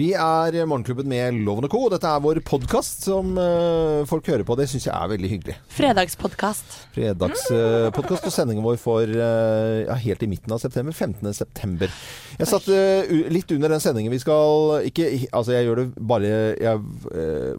Vi er Morgenklubben med Loven og Co. Dette er vår podkast som eh, folk hører på. Det syns jeg er veldig hyggelig. Fredagspodkast. Fredagspodkast og sendingen vår for eh, ja, helt i midten av september. 15. september. Jeg satt eh, litt under den sendingen vi skal ikke, Altså, jeg gjør det bare jeg,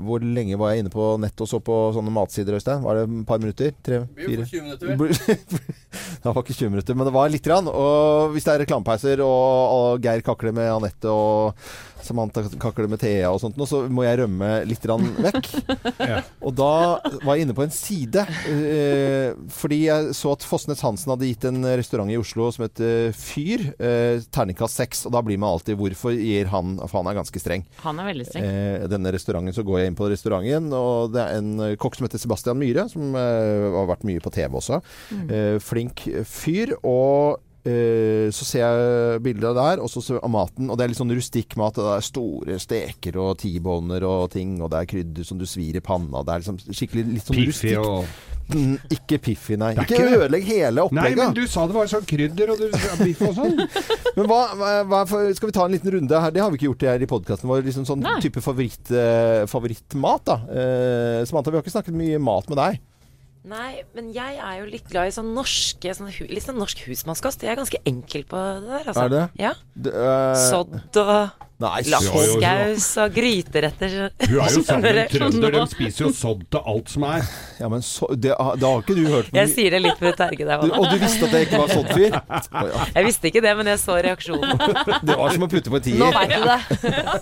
Hvor lenge var jeg inne på nett og så på sånne matsider, Øystein? Var det et par minutter? Tre? Fire? 20 minutter. det var ikke 20 minutter, men det var lite grann. Og hvis det er reklamepauser, og, og Geir kakler med Anette og Samantha kakler med Thea og sånt, nå, så må jeg rømme litt vekk. Ja. Og da var jeg inne på en side, eh, fordi jeg så at Fosnes Hansen hadde gitt en restaurant i Oslo som heter Fyr, eh, terningkast seks. Og da blir man alltid Hvorfor gir han For han er ganske streng. Han er veldig streng. Eh, denne restauranten, så går jeg inn på restauranten, og det er en eh, kokk som heter Sebastian Myhre, som eh, har vært mye på TV også. Eh, flink fyr. Og så ser jeg bilder der, og så ser jeg maten. Og det er litt sånn rustikk mat. Det er store steker og T-boner og ting, og det er krydder som du svir i panna. Det er liksom skikkelig litt sånn Piffi rustikk. og Mm, ikke Piffi, nei. Ikke ikke ødelegg hele Nei, men du sa det var sånn krydder og du, biff og sånn. Men hva, hva, skal vi ta en liten runde her? Det har vi ikke gjort her i podkasten vår. Liksom sånn Nei. type favoritt, eh, favorittmat, da. Eh, Samantha, vi har ikke snakket mye mat med deg. Nei, men jeg er jo litt glad i sånn norske sånn, Litt sånn norsk husmannskost. Jeg er ganske enkel på det der, altså. Er det? Ja. Det, uh... Sodd og Lakseskaus og gryteretter. Hun er jo sammen med en trønder, de spiser jo sodd til alt som er. Ja, men så, det, har- har ikke du hørt Jeg sier det litt for å terge deg. Og du visste at det ikke var sånn fyr? Ja. Jeg visste ikke det, men jeg så reaksjonen. Det var som å putte på en Nå veit du det.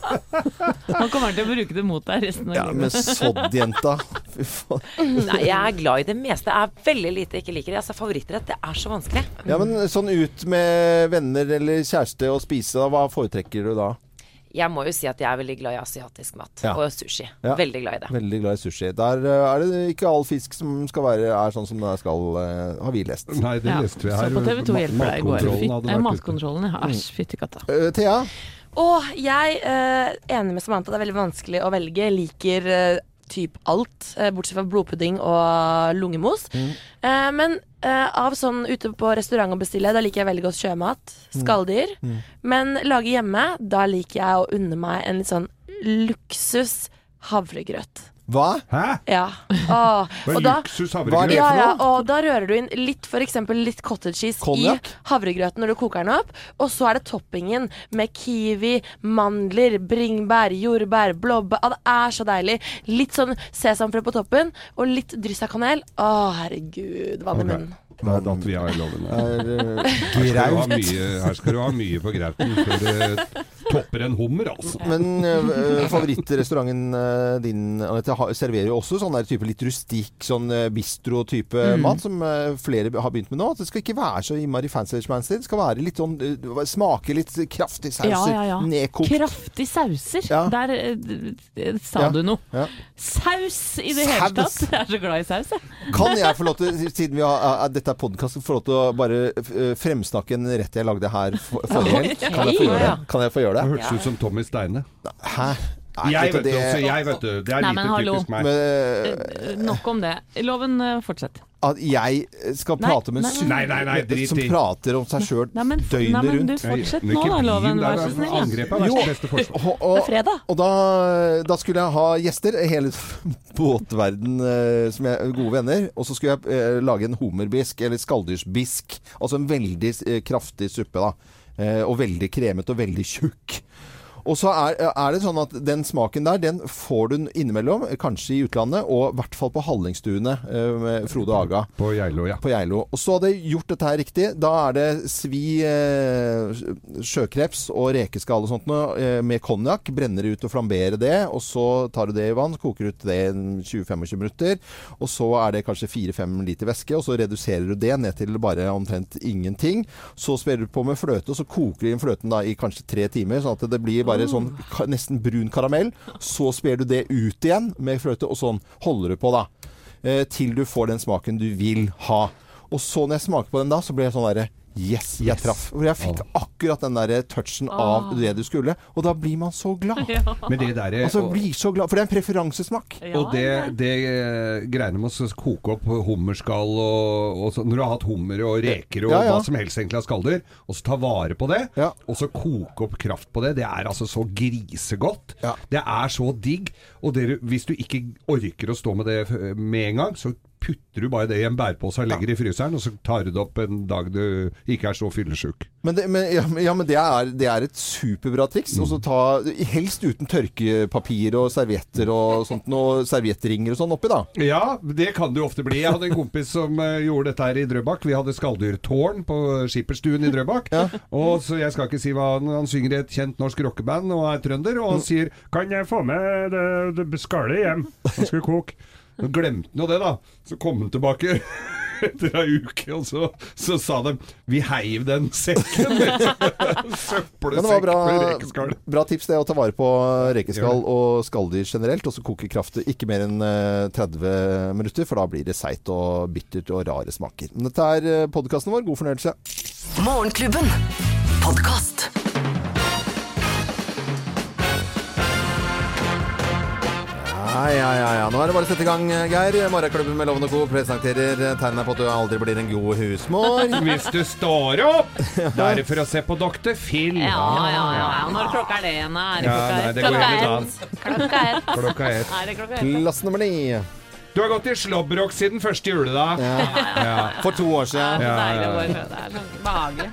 Nå kommer til å bruke det mot deg resten av Ja, men livet. sodd-jenta. Fy faen. Nei, jeg er glad i det meste. Jeg er veldig lite ikke liker det. Altså, Favorittrett, det er så vanskelig. Ja, men sånn ut med venner eller kjæreste og spise, da, hva foretrekker du da? Jeg må jo si at jeg er veldig glad i asiatisk mat. Ja. Og sushi. Ja. Veldig glad i det. Veldig glad i sushi. Der eh, er det ikke all fisk som skal være er sånn som det skal, eh, har vi lest. Nei, det Ja, leste vi Så på TV 2 hjelper deg i går. Matkontrollen eh. Matkontrollen, ja. Æsj, fytti katta. Uh, Thea? Og jeg er enig med Samantha, det er veldig vanskelig å velge. Jeg liker eh, typ alt, eh, bortsett fra blodpudding og lungemos. Eh, men eh, av sånn ute på restaurant å bestille, da liker jeg veldig godt sjømat. Skalldyr. Men lage hjemme, da liker jeg å unne meg en litt sånn luksus havregrøt. Hva? Hæ? Ja. Åh, Hva og da luksus havregrøt? ja, ja, og da rører du inn litt for eksempel litt cottage cheese Konjakk? i havregrøten når du koker den opp. Og så er det toppingen med kiwi, mandler, bringebær, jordbær, blåbær. Ah, det er så deilig. Litt sånn sesamfrø på toppen, og litt dryss av kanel. Å, herregud. Vann i Ok. munnen. er datt vi har i loven. Eh, Her skal, du ha mye, på grauten før det topper en hummer, altså. Men eh, favorittrestauranten eh, din Anette, ha- serverer jo også sånn der type litt rustikk, sånn uh, bistro-type mat, som eh, flere har begynt med nå. At det skal ikke være så innmari fancy-schmancy. Det skal være litt sånn eh, Smake litt kraftig sauser. Ja, ja, ja. Nedkokt. Kraftig sauser. Ja. Der eh, d- d- sa Ja. du noe. Ja. Saus i det hele Saus. tatt. Jeg er så glad i saus, jeg. Kan jeg få lov til, siden vi har, er- dette er podkast, få lov til å bare eh, fremsnakke en rett jeg lagde her for, forrige helg? Kan jeg få gjøre det? Kan jeg få gjøre Det det? hørtes ut som Tommy Steine. Hæ? Nei, Jeg vet vet det, også, jeg vet det. Det er Nei, lite hallo. typisk meg. Men, Eh, Nok om det. Loven, eh, fortsett. at jeg skal Nei, prate med en nei, nei, nei, nei, som prater om seg sjøl Døgnet rundt nei, men du fortsett nå da, Loven. Vær så snill. Angrep er Jo. verste beste forsvar. Og, og, Det er fredag. og da, da skulle jeg ha gjester, hele båtverden eh, som er gode venner. Og så skulle jeg eh, lage en hummerbisk, eller skalldyrsbisk. Altså en veldig eh, kraftig suppe, da. Eh, og veldig kremete og veldig tjukk. Og så er, er det sånn at den smaken der, den får du innimellom, kanskje i utlandet, og i hvert fall på Hallingstuene eh, med Frode Aga På Geilo, ja. på Geilo. Og så hadde jeg gjort dette her riktig. Da er det svi eh, sjøkreps og rekeskall og sånt noe, eh, med konjakk. Brenner det ut og flamberer det. Og så tar du det i vann, koker ut det i 20-25 minutter. Og så er det kanskje 4-5 liter væske, og så reduserer du det ned til bare omtrent ingenting. Så spiller du på med fløte, og så koker du inn fløten da i kanskje tre timer, sånn at det blir bare sånn nesten brun karamell. Så sper du det ut igjen med fløte, og sånn holder du på da. Eh, til du får den smaken du vil ha. Og så når jeg smaker på den da, så blir jeg sånn derre Yes, jeg traff. For jeg fikk akkurat den der touchen av det du skulle. Og da blir man så glad. Men det der Altså, blir så glad. For det er en preferansesmak. og det, det eh, greiene med å koke opp hummerskall og, og så, Når du har hatt hummer og reker og Ja, ja. hva som helst egentlig av skalldyr, og så ta vare på det, Ja. og så koke opp kraft på det, det er altså så grisegodt. Ja. Det er så digg. Og det, hvis du ikke orker å stå med det med en gang, så putter du bare det i en bærepose og legger i fryseren, og så tar du det opp en dag du ikke er så fyllesyk. Men, det, men, ja, men- ja, men det, er, det er et superbra triks. Og så ta, helst uten tørkepapir og servietter og sånt, og serviettringer og sånn oppi, da. Ja, det kan det jo ofte bli. Jeg hadde en kompis som eh, gjorde dette her i Drøbak. Vi hadde skalldyrtårn på skipperstuen i Drøbak. Og så Jeg skal ikke si hva han, han synger i et kjent norsk rockeband og er trønder, og han sier 'Kan jeg få med det, det skallet hjem?' Han skulle koke. Så glemte han jo det, da. Så kom han tilbake. Etter ei uke, og så, så sa de 'Vi heiv den sekken'. Søppelsekk med rekeskall. bra tips det å ta vare på rekeskall og skalldyr generelt. Og så koke kraftet ikke mer enn eh, 30 minutter, for da blir det seigt og bittert og rare smaker. Dette er podkasten vår. God fornøyelse. Morgenklubben. Podkast. Ja, ja, ja, ja. Nå er det bare å sette i gang, Geir. Morgenklubben med Loven og Co. presenterer tegnet på at du aldri blir en god husmor. Hvis du står opp, da er det for å se på Dr. Phil. Ja, ja, ja, ja. Når klokka er det igjen? Er det klokka ett? det Klokka ett. Klokka ett. Klokka ett. Er det klokka ett? Plass nummer ni. Du har gått i slåbrok siden første juledag. Ja. For to år Det siden. er Ja, deilig ja, å ja. gå i Det er sånn behagelig.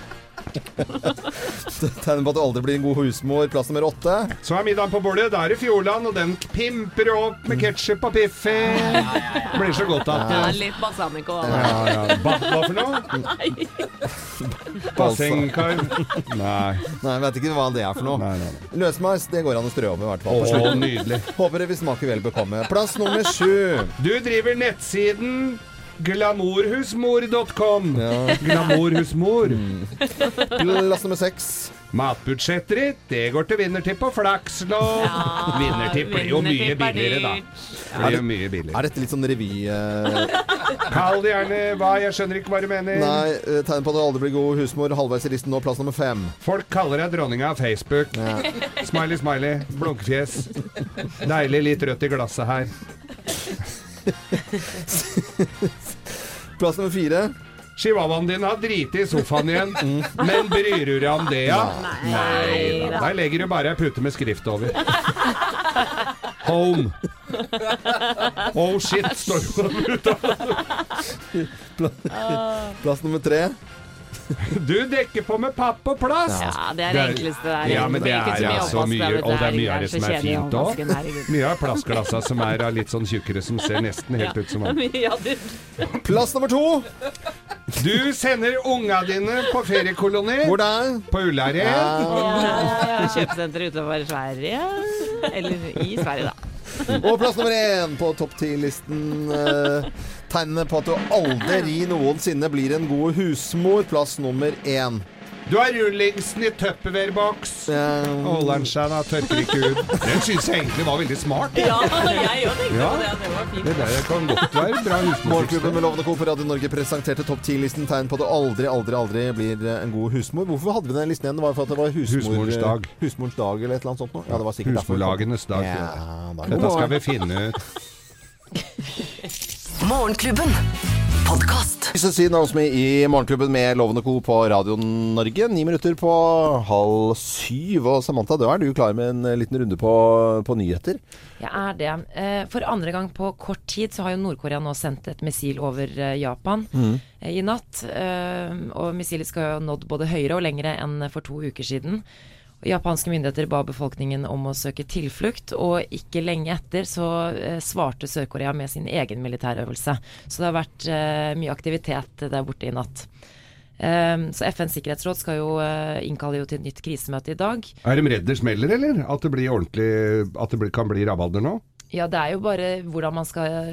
Tegnet på at du aldri blir en god husmor. Plass nummer åtte. Så er middagen på bordet. Da er det Fjordland, og den pimper opp med ketsjup og Piffi. Blir så godt at Ja, litt balsamico. ja, ja. Ba, Hva for noe? Bassengkar? Nei. Nei, vet ikke hva det er for noe. nei, nei, nei. Løsmeis, det går an å strø over, i hvert fall. på Å, nydelig. Håper det vil smake vel bekomme. Plass nummer sju. Du driver nettsiden glamourhusmor.com. Glamourhusmor. Plass nummer seks. Matbudsjettet ditt, det går til vinnertipp og flakslodd. vinnertipp blir jo mye er billigere, da. Blir jo mye billigere. Er dette litt sånn revy... eh, Kall det gjerne hva, jeg skjønner ikke hva du mener. Nei, eh, tegn på at du aldri blir god husmor. Halvveis i listen nå. Plass nummer fem. Folk kaller deg dronninga av Facebook. Smiley, smiley. Blunkefjes. Deilig litt rødt i glasset her. Plass nummer fire. Chihuahuaen din har driti i sofaen igjen, men bryr du deg om det, ja? Nei da. Der legger du bare ei pute med skrift over. Home. Oh shit, står det på den. Plass nummer tre. Du dekker på med papp og plast. Ja, det er det enkleste der. Ja, men det Ikke er så mye altså mye, og det er mye av det som er fint òg. Mye av plastglassa som er av litt sånn tjukkere, som ser nesten helt ut som vann. Plass nummer to. Du sender unga dine på feriekoloni Hvor da? er? på Ullared. Ja, Kjøpesenter utover Sverige. Eller i Sverige, da. Og plass nummer én på topp ti-listen. Eh, tegnene på at du aldri noensinne blir en god husmor. Plass nummer én. Du har rullingsen i Tupperware-boks. Eh, Holder den seg da, tørker ikke ut. Den syns jeg egentlig var veldig smart. Ja, jeg òg tenkte Ja. på det. Det var fint. Det der kan godt være bra Morgenklubben med Lovende Co. på Radio Norge presenterte topp ti-listen. Tegn på at du aldri, aldri, aldri blir eh, en god husmor. Hvorfor hadde vi den listen igjen? Det var for at det var husmor, Husmorens dag. Husmorens dag eller et eller annet sånt noe? Ja, det var sikkert. Husmorlagenes dag. Ja, da Dette skal vi finne ut. Morgenklubben. Podkast. Lise Sin hos med i Morgenklubben med Lovende Co. på Radio Norge. Ni minutter på halv syv. Og Samantha, da er du klar med en liten runde på, på nyheter. Jeg er det. Eh, For andre gang på kort tid så har jo Nord-Korea nå sendt et missil over eh, Japan mm. i natt. Eh, Og missilet skal ha nådd både høyere og lengre enn for to uker siden. Japanske myndigheter ba befolkningen om å søke tilflukt, og ikke lenge etter så eh, svarte Sør-Korea med sin egen militærøvelse. Så det har vært eh, mye aktivitet der borte i natt. Eh, så FNs sikkerhetsråd skal jo eh, innkalle jo til et nytt krisemøte i dag. Er de redd det smeller, eller? At det ordentlig At det kan bli rabalder nå? Ja, det er jo bare hvordan man, skal,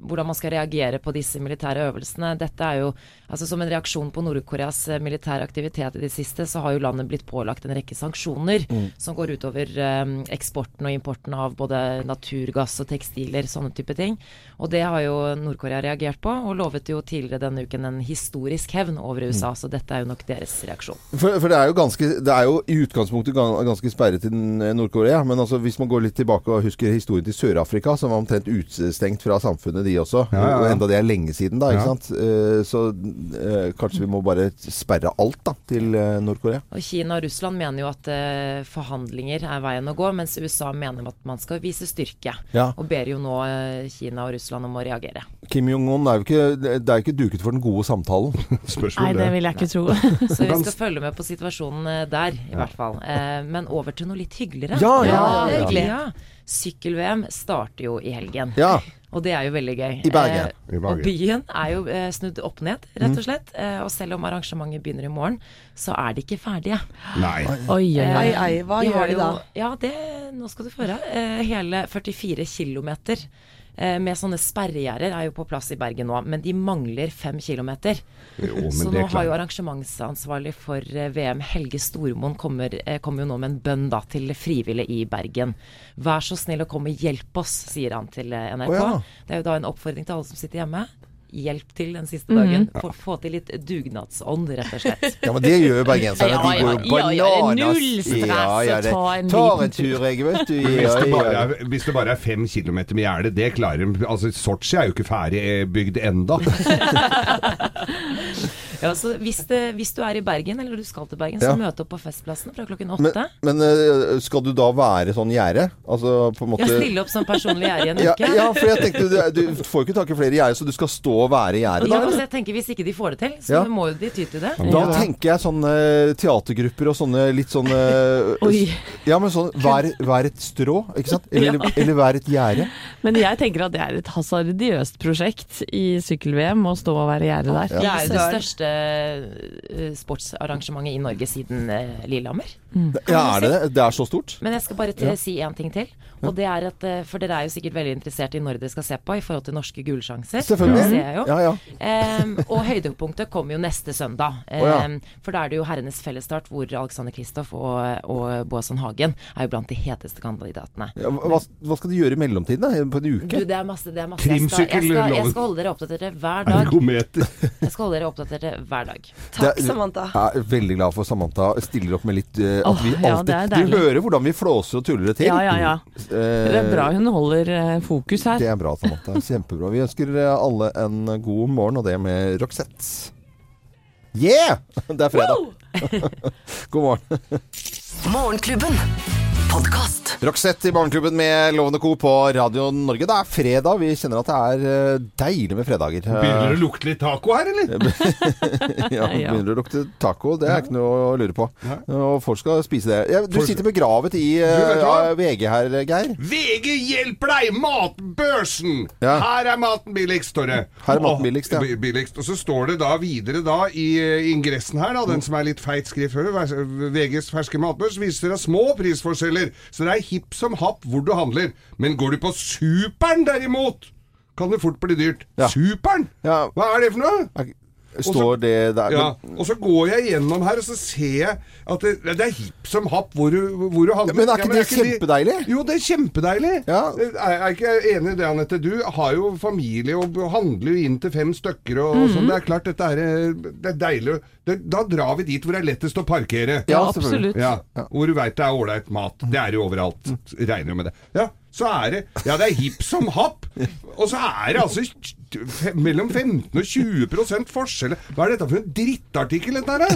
hvordan man skal reagere på disse militære øvelsene. Dette er jo, altså Som en reaksjon på Nord-Koreas eh, militære aktivitet i det siste, så har jo landet blitt pålagt en rekke sanksjoner som går utover eh, eksporten og importen av både naturgass og tekstiler, sånne type ting. Og det har jo Nord-Korea reagert på, og lovet jo tidligere denne uken en historisk hevn over USA. Så dette er jo nok deres reaksjon. For, for det, er jo ganske, det er jo i utgangspunktet ganske sperret til Nord-Korea. Men altså, hvis man går litt tilbake og husker historien til Sør-Afrika, som var omtrent utestengt fra samfunnet, de også. Ja, ja, ja. Og enda det er lenge siden, da. ikke sant? Eh, Så eh, kanskje vi må bare sperre alt da, til eh, Nord-Korea. Og Kina og Russland mener jo at forhandlinger er veien å gå, mens USA mener at man skal vise styrke. Ja. Og ber jo nå Kina og Russland om å reagere. Kim Jong-un er jo ikke, det er ikke duket for den gode samtalen. Spørsmål Nei, det vil jeg ikke tro. Så vi skal følge med på situasjonen der, i hvert fall. Eh, Men over til noe litt hyggeligere. Ja, ja, ja. Sykkel-VM starter jo i helgen. Ja. Og det er jo veldig gøy. I Bergen. Eh, I Bergen. og byen er jo eh, snudd opp ned, rett og slett. Eh, og selv om arrangementet begynner i morgen, så er de ikke ferdige. Nei. Oi, oi, oi. Ai, hva gjør har de jo- da? Ja, det, nå skal du få høre. Eh, hele 44 km med sånne sperregjerder er jo på plass i Bergen nå, men de mangler fem km. Jo, Så nå har jo arrangementsansvarlig for eh, VM, Helge Stormoen, kommer, eh, kommer jo nå med en bønn da til frivillige i Bergen. Vær så snill å komme og hjelp oss, sier han til eh, NRK. Oh, ja. Det er jo da en oppfordring til alle som sitter hjemme. Hjelp til den siste dagen. For å få til litt dugnadsånd, rett og slett. Ja, men det gjør jo bergenserne. De går jo ja, ja, det bananas. null stress å ta en Tar en tur, jeg, vet du. Hvis det, bare er, hvis det bare er fem kilometer med gjerde, det klarer de. Altså, Sotsji er jo ikke ferdig eh, bygd enda. Ja, så hvis, det, hvis du er i Bergen, eller du skal til Bergen, så Ja. møte opp på Festplassen fra klokken Men, åtte. men men, skal du da være sånn gjerde? Altså på en måte Ja, stille opp som personlig gjerde i en uke. ja, for jeg tenkte du, du får jo ikke tak i flere gjerder, så du skal stå og være gjerde Ja, da? altså jeg tenker Hvis ikke de får det til, så Ja. må jo de ty til det. Da tenker jeg sånne teatergrupper og sånne litt sånne Oi. Ja, men sånn Vær, vær et strå, ikke sant? Eller, eller vær et gjerde. Men jeg tenker at det er et hasardiøst prosjekt i sykkel-VM å stå og være gjerde der. Det er jo det Søren. Største eh, sportsarrangementet i Norge siden Lillehammer. Lillehammer. Ja, er det det? Det er så stort? Men jeg skal bare til, si én ting til. Og det er at, eh, For dere er jo sikkert veldig interessert i når dere skal se på i forhold til norske gullsjanser. Selvfølgelig. Det ser jeg jo. Ja, ja. Um, og høydepunktet kommer jo neste søndag. Å, ja. For da er det jo herrenes fellesstart hvor Alexander Kristoff og, og Boasson Hagen er jo blant de heteste kandidatene. Ja, hva, hva skal de gjøre i mellomtiden? da? På en Du, uke? det er masse. Det er masse. Jeg, skal, jeg, skal, jeg skal holde dere oppdaterte hver dag. Ergometer. Jeg skal holde dere oppdaterte hver dag. Takk, er, Samantha. Jeg er veldig glad for Samantha stiller opp med litt uh, At oh, vi alltid Du hører hvordan vi flåser og tuller det til. Ja, ja, ja. Eh, Det er bra hun holder eh, fokus her. Det er bra, Samantha. Kjempebra. Vi ønsker alle en god morgen, og det med Roxette. Yeah! Det er fredag. God morgen. Morgenklubben. Podkast. Roxette i Barneklubben med Lovende Co. på Radio Norge. Det er fredag. Vi kjenner at det er eh, deilig med fredager. Begynner det å lukte litt taco her, eller? ja, begynner det å lukte taco. Det er ikke noe å lure på. Og folk skal spise det. Ja, du sitter begravet i eh, hva? ja, VG her, Geir. VG hjelper deg! Matbørsen! Ja. Her er maten billigst, står det. Her er maten billigst, ja. Billigst. Og så står det da videre da i eh, ingressen her, da, den som er litt feit skrift før, VGs ferske matbørs, viser deg små prisforskjeller. Så det er hipp som happ hvor du handler. Men går du på Superen derimot, kan det fort bli dyrt. Ja. Superen! Ja. Hva er det for noe? Er- Står det der Ja, men, og så går jeg gjennom her, og så ser jeg at det, det er hipp som happ hvor du, hvor du handler. Men er ikke det ikke de- kjempedeilig? Jo, det er kjempedeilig. Ja. Er, er ikke enig i det, Anette? Du har jo familie og handler jo inn til fem stykker og, og sånn. Det er klart, dette er, det er deilig. Det, da drar vi dit hvor det er lettest å parkere. Ja, Ja, absolutt. Ja, Hvor du veit det er ålreit mat. Det er jo overalt. Regner jo med det. Ja, så er det Ja, det er hipp som happ. Og så er det altså mellom 15 og 20 forskjell. Hva er dette for en drittartikkel, dette her?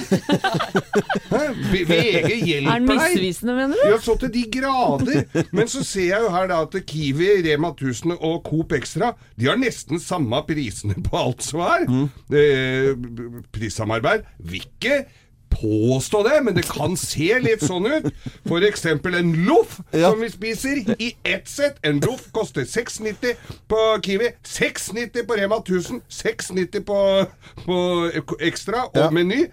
VG hjelper deg. Er den misvisende, mener du? Ja, så til de grader. Men så ser jeg jo her da at Kiwi, Rema 1000 og Coop Extra De har nesten samme prisene på alt som er. Eh, b- b- prissamarbeid. Vil ikke påstå det, men det kan se litt sånn ut. Eksempel en loff Ja. som vi spiser i ett sett. En loff koster 6,90 på Kiwi, 6,90 på Rema 1000, 6,90 på, på Ekstra og Ja. Meny.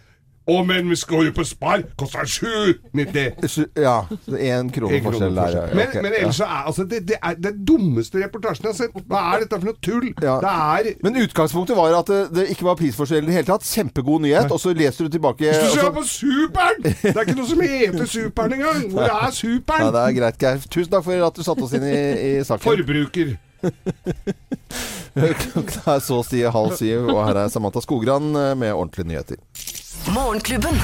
Å, men vi skal jo på Spar! Koster 7,90! Ja. Én krone forskjell der. ja. Men, okay, men ellers er altså, det, det er den dummeste reportasjen jeg har sett. Hva er dette for noe tull? Ja. Det er Men utgangspunktet var at det, det ikke var prisforskjell i det hele tatt. Kjempegod nyhet. Og så leser du tilbake Hvis du ser på Superen! Det er ikke noe som heter Superen engang! Hvor er Ja, Nei, det er greit, Geir. Tusen takk for at du satte oss inn i, i saken. Forbruker. Klokka er så si halv syv, og her er Samantha Skogran eh, med ordentlige nyheter. Morgenklubben.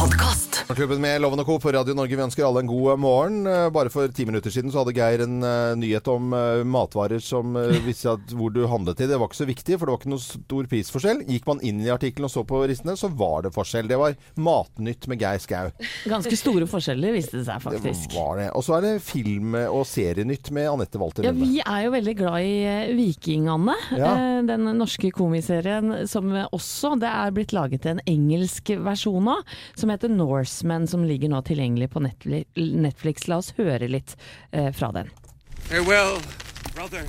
Podkast. Klubben med Loven og Co. på Radio Norge. Vi ønsker alle en god morgen. Eh, Bare for ti minutter siden så hadde Geir en eh, nyhet om eh, matvarer som uh, viste at hvor du handlet i. Det var ikke så viktig, for det var ikke noe stor prisforskjell. Gikk man inn i artikkelen og så på ristene, så var det forskjell. Det var Matnytt med Geir Skau. Ganske store forskjeller viste det seg faktisk. Det var det. Og så er det film- og serienytt med Anette Walter Ja, Vi er jo veldig glad i eh, Vikingane. Ja. Eh, Den norske komiserien som også det er blitt laget en engelsk versjon av, som heter Norseman, som ligger nå tilgjengelig på Netflix. La oss høre litt eh, fra den. Farewell, brother.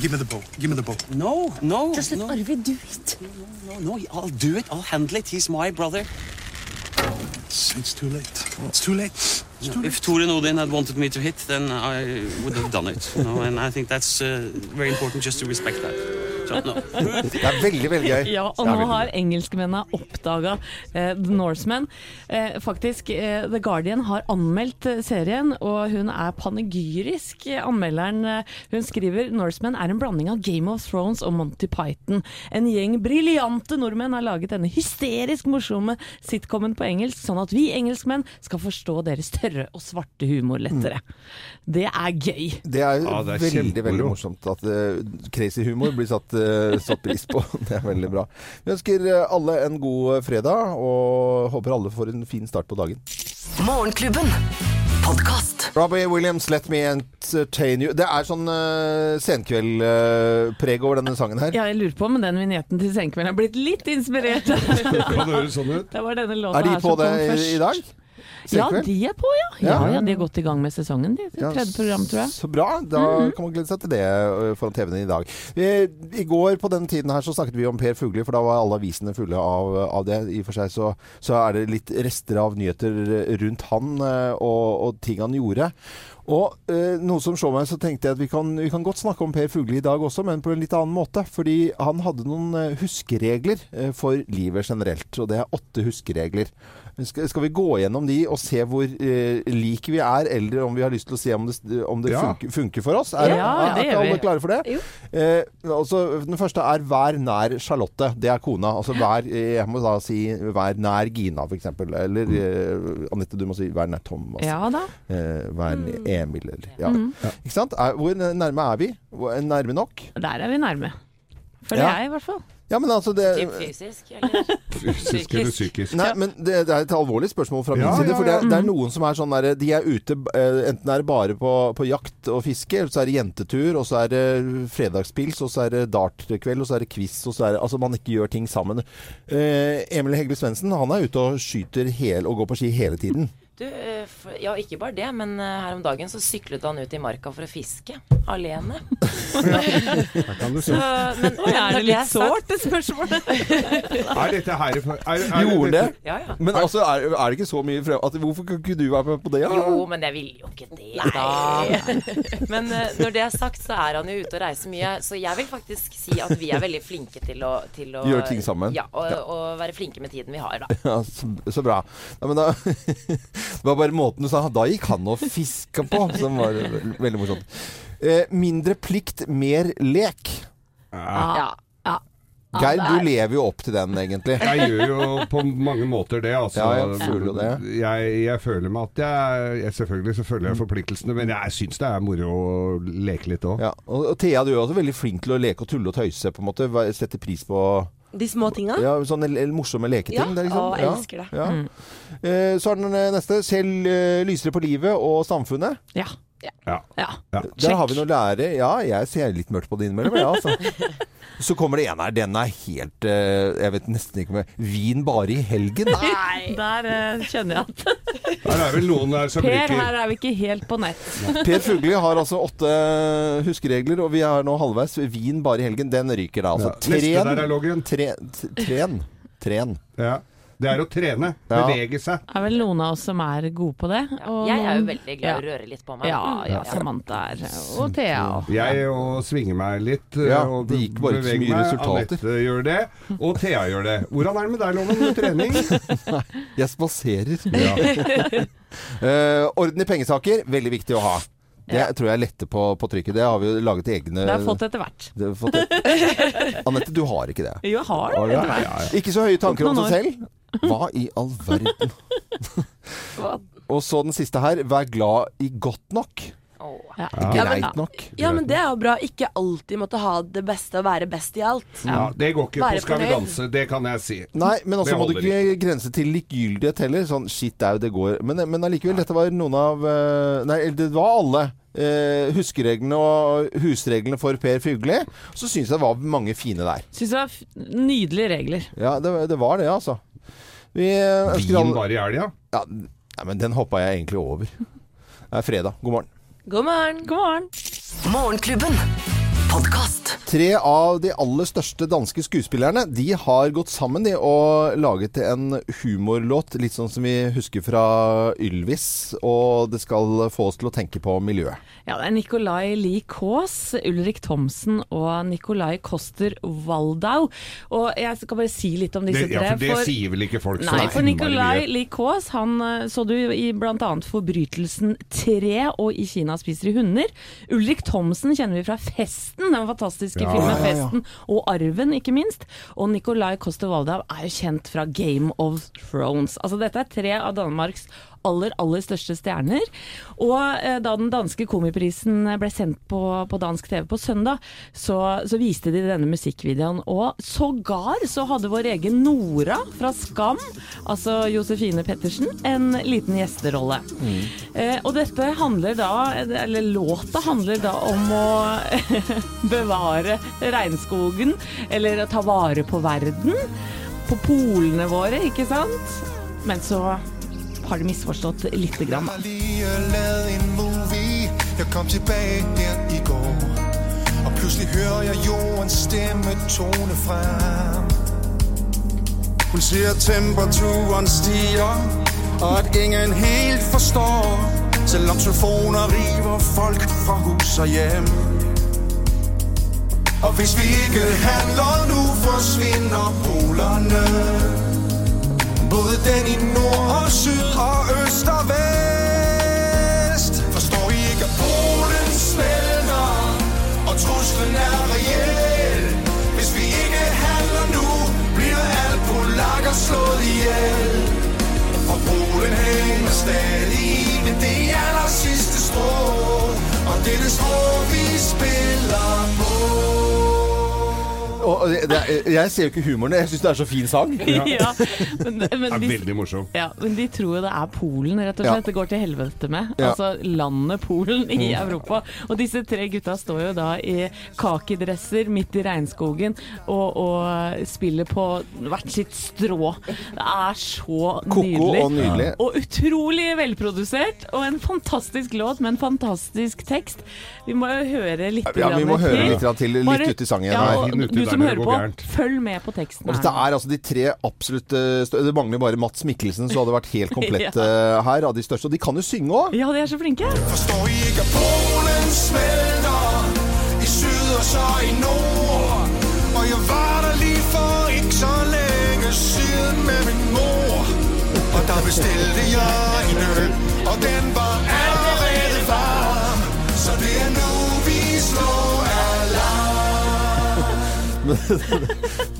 Give me the boat. Give me the boat. No, no. Just let no, Arvid do it. no, no, no. I'll do it. I'll handle it. He's my brother. It's, it's too late. It's too late. If. Tore Nodin had wanted me to hit, then I would have done it. You know, and I think that's uh, very important just to respect that. So, no. Det er veldig, veldig gøy. Ja, og nå har engelskmennene oppdaga uh, The Norseman. Uh, faktisk, eh, The Guardian har anmeldt eh, serien, og hun er panegyrisk, eh, anmelderen. Eh, hun skriver Norseman er en blanding av Game of Thrones og Monty Python. En gjeng briljante nordmenn har laget denne hysterisk morsomme sitcomen på engelsk, sånn at vi engelskmenn skal forstå deres tørre og svarte humor lettere. Det er gøy. Det er, Ja, det er veldig kjempemoro. veldig morsomt at uh, crazy humor blir satt, uh, satt pris på. Det er veldig bra. Vi ønsker eh, alle en god fredag, og håper alle får en fin start på dagen. Morgenklubben. Podcast. Robbie Williams, 'Let Me Entertain You'. Det er sånn uh, senkveldpreg over denne sangen her. Ja, jeg lurer på om den vignetten til Senkveld har blitt litt inspirert. Kan det høres sånn ut? Det var denne låta Er de her på som det kom i, først. i dag? Ja, de er på, ja. Ja, Ja. De er godt i gang med sesongen. De. Tredje program, tror jeg. Så bra. Da kan man glede seg til det foran TV-en i dag. I går på denne tiden her så snakket vi om Per Fugli, for da var alle avisene fulle av, av det. I og for seg så, så er det litt rester av nyheter rundt han og, og ting han gjorde. Og eh, noe som slår meg, så tenkte jeg at vi kan, vi kan godt snakke om Per Fugli i dag også, men på en litt annen måte. Fordi han hadde noen huskeregler for livet generelt, og det er åtte huskeregler. Skal, skal vi gå gjennom de og se hvor eh, lik vi er, eller om vi har lyst til å se om det, om det Ja. funker, funker for oss? Er, Ja, er, det er ikke alle vi. klare for det? Jo. Eh, altså, den første er 'vær nær Charlotte'. Det er kona. Altså vær, eh, jeg må da si 'vær nær Gina', f.eks. Eller eh, Anette, du må si 'vær nær Thomas'. Ja da. Eh, vær Mm. Emil, eller ja. Ikke sant? Er, hvor nærme er vi? Nærme nok? Der er vi nærme. Føler Ja. jeg, i hvert fall. Ja, men altså det Typ fysisk, eller? Fysisk eller psykisk? Nei, men det, det er et alvorlig spørsmål fra min Ja, side. For det, det er noen som er sånn der De er ute eh, Enten er det bare på, på jakt og fiske, eller så er det jentetur, og så er det fredagspils, og så er det dartkveld, og så er det quiz, og så er det Altså man ikke gjør ting sammen. Eh, Emil Hegle Svendsen, han er ute og skyter hel, og går på ski hele tiden. Du, eh, for, ja, ikke bare det, men eh, her om dagen så syklet han ut i marka for å fiske. Alene. Her kan du Så, men, Oi, er det litt er sårt, det spørsmålet? Er dette her er, er, er Gjorde det? Ja, ja. Men altså, er, er det ikke så mye frem... At, hvorfor kunne ikke du være med på det? da? Jo, men jeg vil jo ikke det, da. Men eh, når det er sagt, så er han jo ute og reiser mye. Så jeg vil faktisk si at vi er veldig flinke til å, til å Gjøre ting sammen? Ja, og, og være flinke med tiden vi har, da. Ja, så, så bra. Ja, men da, det var bare måten du sa Da gikk han og fiska på, som var veldig, morsomt. Eh, mindre plikt, mer lek. Ja. ja. Geir, du er- lever jo opp til den, egentlig. Jeg gjør jo på mange måter det, altså. Ja, jeg føler jo det. Jeg, jeg føler meg at jeg, jeg Selvfølgelig så føler jeg forpliktelsene, men jeg syns det er moro å leke litt òg. Ja, og, og Thea, du er også veldig flink til å leke og tulle og tøyse, på en måte. Sette pris på De små tinga. ja, sånne l- l- morsomme leketing. Ja, det liksom- å, jeg elsker det. Ja. Eh, så er den eh, neste. Selv eh, lysere på livet og samfunnet. Ja. Ja. ja. Ja. Der har vi noe å lære. Ja, jeg ser litt mørkt på det innimellom. Ja, altså. Så kommer det en her. Den er helt eh, Jeg vet nesten ikke med Vin bare i helgen. Nei! Der eh, kjenner jeg at Her er vel noen der som Per, her er vi ikke helt på nett. Per Fugli har altså åtte huskeregler, og vi er nå halvveis. Vin bare i helgen, den ryker da. Altså Ja. Neste der er tren loggen. tre, Tren. Tren. Ja. Det er å trene. Ja. Bevege seg. Det er vel noen av oss som er gode på det. og Jeg er jo veldig glad i å røre litt på meg. Ja, ja, Samantha er Og Thea. og- Jeg og svinger meg litt. Ja, og det gikk bare ikke så mye resultater. Anette gjør det, og Thea gjør det. Hvordan er det med deg, Loven, med trening? Jeg spaserer. Eh, orden i pengesaker, veldig viktig å ha. Det tror jeg letter på, på trykket. Det har vi jo laget egne Det har jeg fått etter hvert. Det. Anette, du har ikke det. Jo, jeg har det. Ja, etter. Ikke så høye tanker om seg selv. Hva i all verden? Og så den siste her. Vær glad i godt nok. Ja. Ja, men- greit nok. Ja, men det er jo bra. Ikke alltid måtte ha det beste og være best i alt. Ja, det går ikke Være på Skal vi fornøyd. danse, det kan jeg si. Nei, men også Det må du holder ikke grense til likegyldighet heller. Sånn shit au, det går. Men, men allikevel, dette var noen av eh, Nei, det var alle. Eh, huskereglene og husreglene for Per Fugli. Så syns jeg det var mange fine der. Syns det var f- nydelige regler. Ja, det, det var det, altså. Vi eh, ønsker Vin alle bare i helga. ja, Nei, men den hoppa jeg egentlig over. Det er fredag. God morgen. God morgen. God morgen. Morgenklubben. Podkast. Tre av de aller største danske skuespillerne De har gått sammen de, og laget en humorlåt, litt sånn som vi husker fra Ylvis. Og det skal få oss til å tenke på miljøet. Ja, det er Nicolai Lie Kaas, Ulrik Thomsen og Nicolai Koster Waldau. Og jeg skal bare si litt om disse Det, ja, for det sier vel ikke folk så Nei, for Nicolai. Lie Kaas, han eh, så du i bl.a. Forbrytelsen 3 og I Kina spiser de hunder. Ulrik Thomsen kjenner vi fra Festen, den fantastiske Ja, filmen. Festen, og Arven, ikke minst. Og Nicolai Koster Waldau er jo kjent fra Game of Thrones. Altså dette er tre av Danmarks aller, aller største stjerner. Og eh, da den danske komiprisen ble sendt på, på dansk TV på søndag, så, så viste de denne musikkvideoen. Og sågar så hadde vår egen Nora fra Skam, altså Josefine Pettersen, en liten gjesterolle. Eh, og dette handler da, eller låta handler da om å bevare regnskogen, eller ta vare på verden. På polene våre, ikke sant? Men så har de misforstått lite grann. Jeg kom tilbake der i går Og plutselig hører jeg jordens stemme tone frem. Hun sier temperaturen stiger Og at ingen helt forstår selv om telefoner river folk fra hus og hjem. Og hvis vi ikke handler nå, forsvinner polerne Både den i nord og syd og øst og vest. Forstår I ikke, at Polen smelter Og truslen er reelt Hvis vi ikke handler nu Bliver alt polakker slået ihjel. Og Polen hænger stadig i Det er aller sidste strå Og det er det strå vi spiller på Og det, er- jeg ser jo ikke humoren. Jeg syns det er så fin sang. Ja, men, men Det er de, veldig morsom. ja, men de tror jo det er Polen, rett og slett. Det går til helvete med. Ja. Altså landet Polen i Europa. Og disse tre gutta står jo da i kakidresser midt i regnskogen og, og spiller på hvert sitt strå. Det er så nydelig. Koko og nydelig. Og utrolig velprodusert, og en fantastisk låt med en fantastisk tekst. Vi må jo høre litt Ja, vi må høre litt til, litt Bare- ut i sangen Ja, her. og du som hører på, gærent. følg med på teksten. Og her dette er altså de tre absolutt eh, Det mangler bare Mats Mikkelsen, så hadde det vært helt komplett ja. her av de største. Og de kan jo synge òg! Ja, de er så flinke. Forstår ikke, Polen smelter I syd og så i nord Og jeg var der lige for ikke så længe siden med min mor Og der bestilte jeg en øl Og den var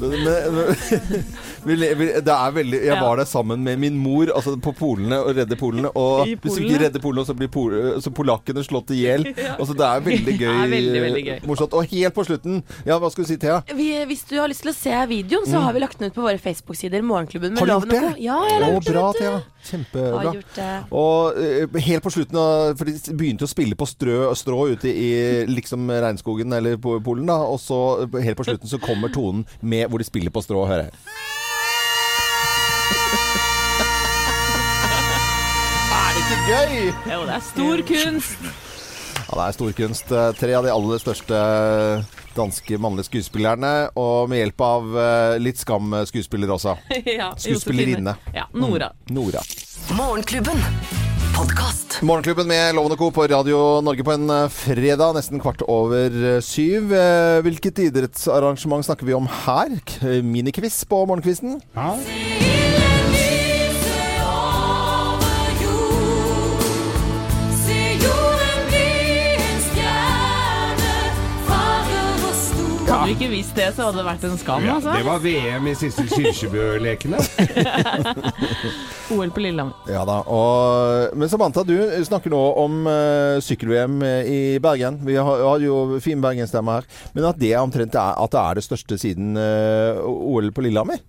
Men, men, vi, le- det er veldig Jeg Ja. var der sammen med min mor altså på polene og redde polene. Og I hvis du ikke redder polene, så blir pol, så polakkene slått i hjel. Altså, det er veldig gøy. Er veldig, veldig gøy. Morsomt. Og helt på slutten Ja, hva skulle du si, Thea? Vi, hvis du har lyst til å se videoen, så har vi lagt den ut på våre Facebook-sider. Morgenklubben med Loven og? Co. Ja, jeg har Å, gjort det. bra. Thea. Kjempebra. gjort det. Og eh, helt på slutten, for de begynte å spille på strø, strå ute i liksom regnskogen eller på Polen, da. Og så eh, helt på slutten så kommer tonen med hvor de spiller på strå. Hør her. Er det ikke gøy? Jo, det er stor kunst. Ja, det er stor kunst. Eh, Tre av de aller største danske mannlige skuespillerne, og med hjelp av eh, litt skam skuespiller også. ja, Skuespillerinne. Ja, Nora. Mm, Nora. Morgenklubben. Podkast. Morgenklubben med Lovende Co. på Radio Norge på en eh, fredag, nesten kvart over eh, syv. Eh, Hvilket idrettsarrangement snakker vi om her? Miniquiz på morgenkvisten? Ja. Hadde vi ikke visst det, så hadde det vært en skam, Ja, altså. det var VM i Sissel Kyrkjebø-lekene. OL på Lillehammer. Ja da. Og, men Samantha, du snakker nå om uh, sykkel-VM i Bergen. Vi har, har jo fin bergensstemme her. Men at det omtrent er, at det er det største siden uh, OL på Lillehammer?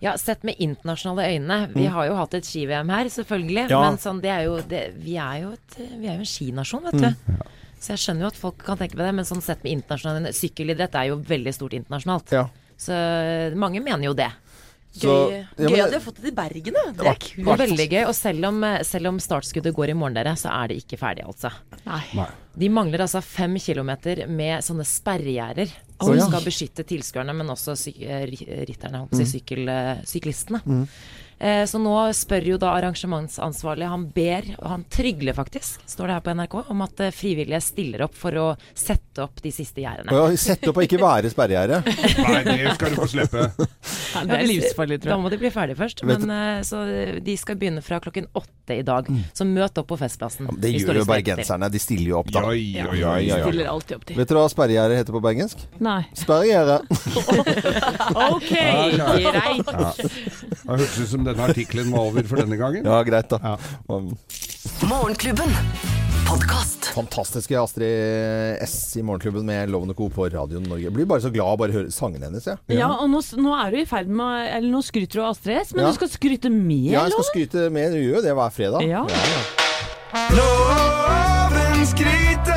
Ja, sett med internasjonale øyne. Vi har jo hatt et ski-VM her, selvfølgelig. Ja. Men sånn, det er jo, det, vi, er jo et, vi er jo en skinasjon, vet du. Så jeg skjønner jo at folk kan tenke på det, men sånn sett med internasjonal Sykkelidrett er jo veldig stort internasjonalt. Ja. Så mange mener jo det. Så- Gøy, ja, gøy at du har fått det til Bergen, da. Det er kult. Det er veldig gøy. Og selv om, selv om startskuddet går i morgen, dere, så er det ikke ferdig, altså. Nei. Nei. De mangler altså fem kilometer med sånne sperregjerder som oh, ja. skal beskytte tilskuerne, men også sy eh, rytterne, holdt på å si, eh, syklistene. Mm. Eh, så nå spør jo da arrangementsansvarlig, han ber, og han trygler faktisk, står det her på NRK, om at eh, frivillige stiller opp for å sette opp de siste gjerdene. Ja, sette opp og ikke være sperregjerde. Nei, det skal du få slippe. Ja, det er livsfarlig, Da tror jeg. må de bli ferdig først. Men, eh, så de skal begynne fra klokken åtte i dag. Så møt opp på Festplassen. Det gjør jo bergenserne. De stiller jo opp, da. Ja, ja, ja. Stiller alltid opp til. Vet du hva sperregjerde heter på bergensk? Nei. Sperregjerde. Ok, greit. Det hørtes ut som denne artikkelen var over for denne gangen. Ja, greit, da. Ja. Morgenklubben. Podkast. Fantastiske Astrid S i Morgenklubben med Lovende Co. på Radio Norge. Jeg blir bare så glad av å bare høre sangene hennes, Ja, Ja, og nå, nå er du i ferd med Eller nå skryter du av Astrid S, men Ja. du skal skryte mer, Ja, jeg skal skryte med. Du gjør jo det hver fredag. Ja. Loven skryter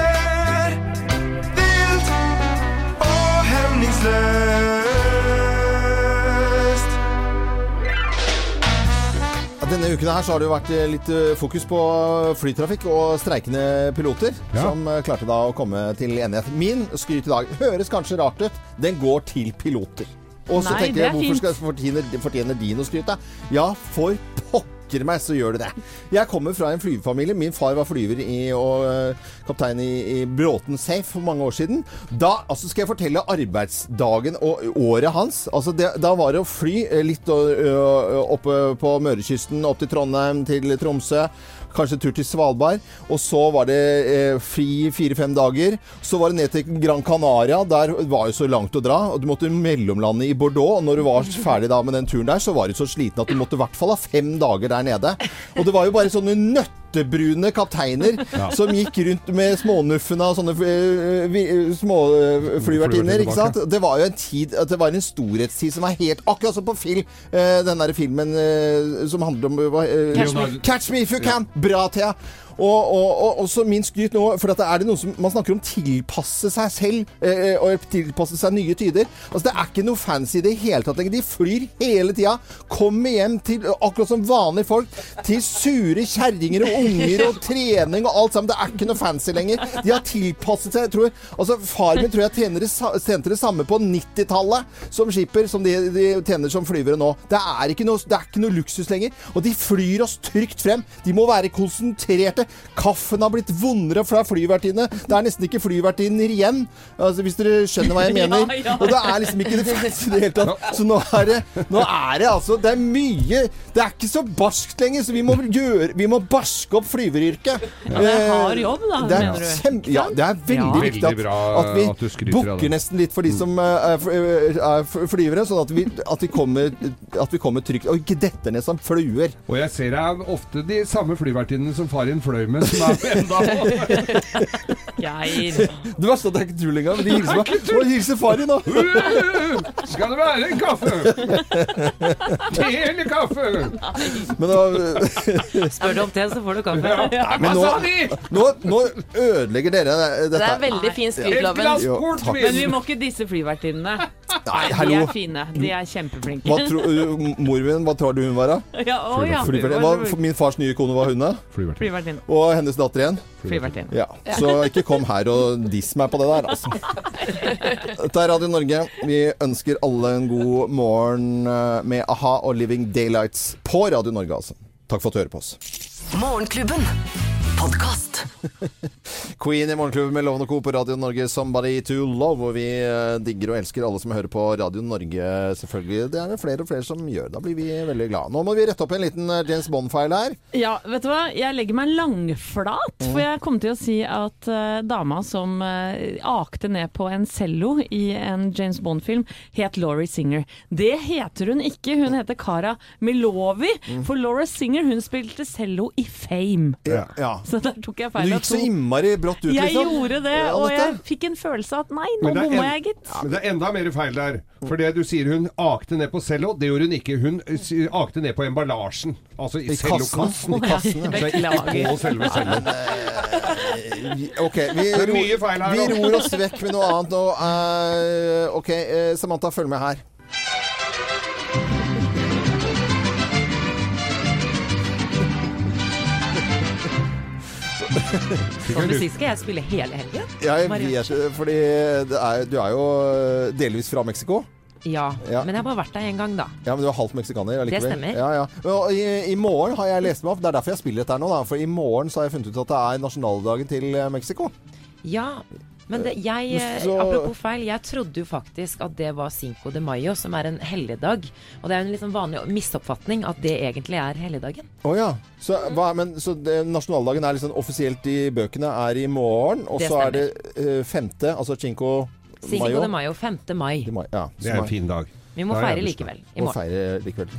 Denne uken her så har det jo vært eh, litt eh, fokus på flytrafikk og streikende piloter, Ja. som eh, klarte da å komme til enighet. Min skryt i dag høres kanskje rart ut. Den går til piloter. Og så tenker jeg, hvorfor skal fortjener, fortjener de noe skryt? Ja, for pokker meg, så gjør det det. Jeg kommer fra en flyverfamilie. Min far var flyver i, og eh, kaptein i, i Bråten Safe for mange år siden. Da altså skal jeg fortelle arbeidsdagen og året hans. Altså det, da var det å fly eh, litt ø, oppe på Mørekysten, opp til Trondheim, til Tromsø. Kanskje tur til Svalbard. Og så var det eh, fri fire-fem dager. Så var det ned til Gran Canaria. Der var jo så langt å dra. Og du måtte mellomlande i Bordeaux. Og når du var ferdig da med den turen der, så var du så sliten at du måtte i hvert fall ha fem dager der nede. Og det var jo bare sånne nøttebrune kapteiner som gikk rundt med smånuffene av sånne eh, eh, småflyvertinner. Ikke sant? Det var jo en tid Det var en storhetstid som var helt Akkurat som på film. eh, Den derre filmen eh, som handler om hva, eh, Catch me. Catch me if you can! Bra, Thea. Og, og, og også min skryt nå, for at er det noe som man snakker om tilpasse seg selv, eh, og tilpasse seg nye tider. Altså Det er ikke noe fancy i det hele tatt lenger. De flyr hele tida. Kommer hjem til, akkurat som vanlige folk, til sure kjerringer og unger og trening og alt sammen. Det er ikke noe fancy lenger. De har tilpasset seg. Tror, altså Far min tror jeg tjener det, tjente det samme på 90-tallet som skipper som de, de tjener som flyvere nå. Det er, ikke noe, det er ikke noe luksus lenger. Og de flyr oss trygt frem. De må være konsentrerte. Kaffen har blitt vondere fra flyvertinne. Det er nesten ikke flyvertinner igjen, altså, hvis dere skjønner hva jeg mener. Ja, ja. Og det er liksom ikke det fancy i det hele tatt. Så nå er det, nå er det altså Det er mye Det er ikke så barskt lenger, så vi må gjøre Vi må barske opp flyveryrket. Ja, det er hard Eh, jobb, da, det er mener du. Ja, det er veldig Ja. viktig at, at vi at bukker nesten litt for de som eh, er, er flyvere, sånn at vi, at vi, kommer, at vi kommer trygt Og ikke detter ned som fluer. Og jeg ser det er ofte de samme flyvertinnene som far i en fløy med, som er enda Geir. Det verste er at det er ikke tull engang, men de hilser meg. Og hilser far din, da. Skal det være en kaffe? Te eller kaffe? Men da Spør du om te, så får du kaffe. men Hva nå, nå, nå ødelegger dere Det dette. er veldig fin Et skryt, Loven. glass Jo, takk. Men vi må ikke disse flyvertinnene. Nei, De er fine. De er kjempeflinke. Hva tro, uh, mor min, hva tror du hun var, da? ja, å, ja. Hva- Min fars nye kone var hun, da? Flyvertinne. Og hennes datter igjen? Flyvertinne. Ja. Så ikke kom her og diss meg på det der, altså. Dette er Radio Norge. Vi ønsker alle en god morgen eh, med a-ha og Living Daylights på Radio Norge, altså. Takk for at du hører på oss. Morgenklubben. Podkast. Queen i Morgenklubben med Lovende Co. på Radio Norge, Somebody to Love. Og vi eh, digger og elsker alle som hører på Radio Norge, selvfølgelig. Det er det flere og flere som gjør. Da blir vi veldig glade. Nå må vi rette opp en liten eh, James Bond-feil her. Ja, vet du hva? Jeg legger meg langflat, Mm. for jeg kom til å si at uh, dama som uh, akte ned på en cello i en James Bond-film, het Laurie Singer. Det heter hun ikke, hun heter Cara Milovi. Mm. For Laura Singer hun spilte cello i Fame. Ja. ja. Så der tok jeg Du feil. av gikk så innmari brått ut, Jeg liksom. gjorde det, og jeg fikk en følelse av at nei, nå Men bomma jeg, gitt. Men det er enda mer feil der. For det du sier hun akte ned på cello, det gjorde hun ikke. Hun akte ned på emballasjen. Altså i, I cellokassen. I kassen, ja. Ikke på selve celloen. Ok, vi, ro, vi roer ror oss vekk med noe annet nå. Uh, ok, eh, Samantha, følg med her. Som sier, skal jeg spille hele helgen. Ja, Jeg vet ikke fordi det er, du er jo delvis fra Mexico. Ja, Ja. men jeg har bare vært der én gang, da. Ja, men du er halvt meksikaner allikevel. Det stemmer. Ja, ja. I, I morgen har jeg lest meg opp, det er derfor jeg spiller dette her nå, da. For i morgen så har jeg funnet ut at det er nasjonaldagen til eh, Mexico. Ja, men det, jeg, Så- apropos feil, jeg trodde jo faktisk at det var Cinco de Mayo, som er en helligdag. Og det er jo en sånn vanlig misoppfatning at det egentlig er helligdagen. Å ja. Så, hva, men, så det, nasjonaldagen er liksom offisielt i bøkene er i morgen, og Det så er det uh, femte, altså Cinco Cinco Mayo. de Mayo, 5. mai. De mai, Ja, Det er en fin dag. Vi må Da feire likevel i Må feire likevel.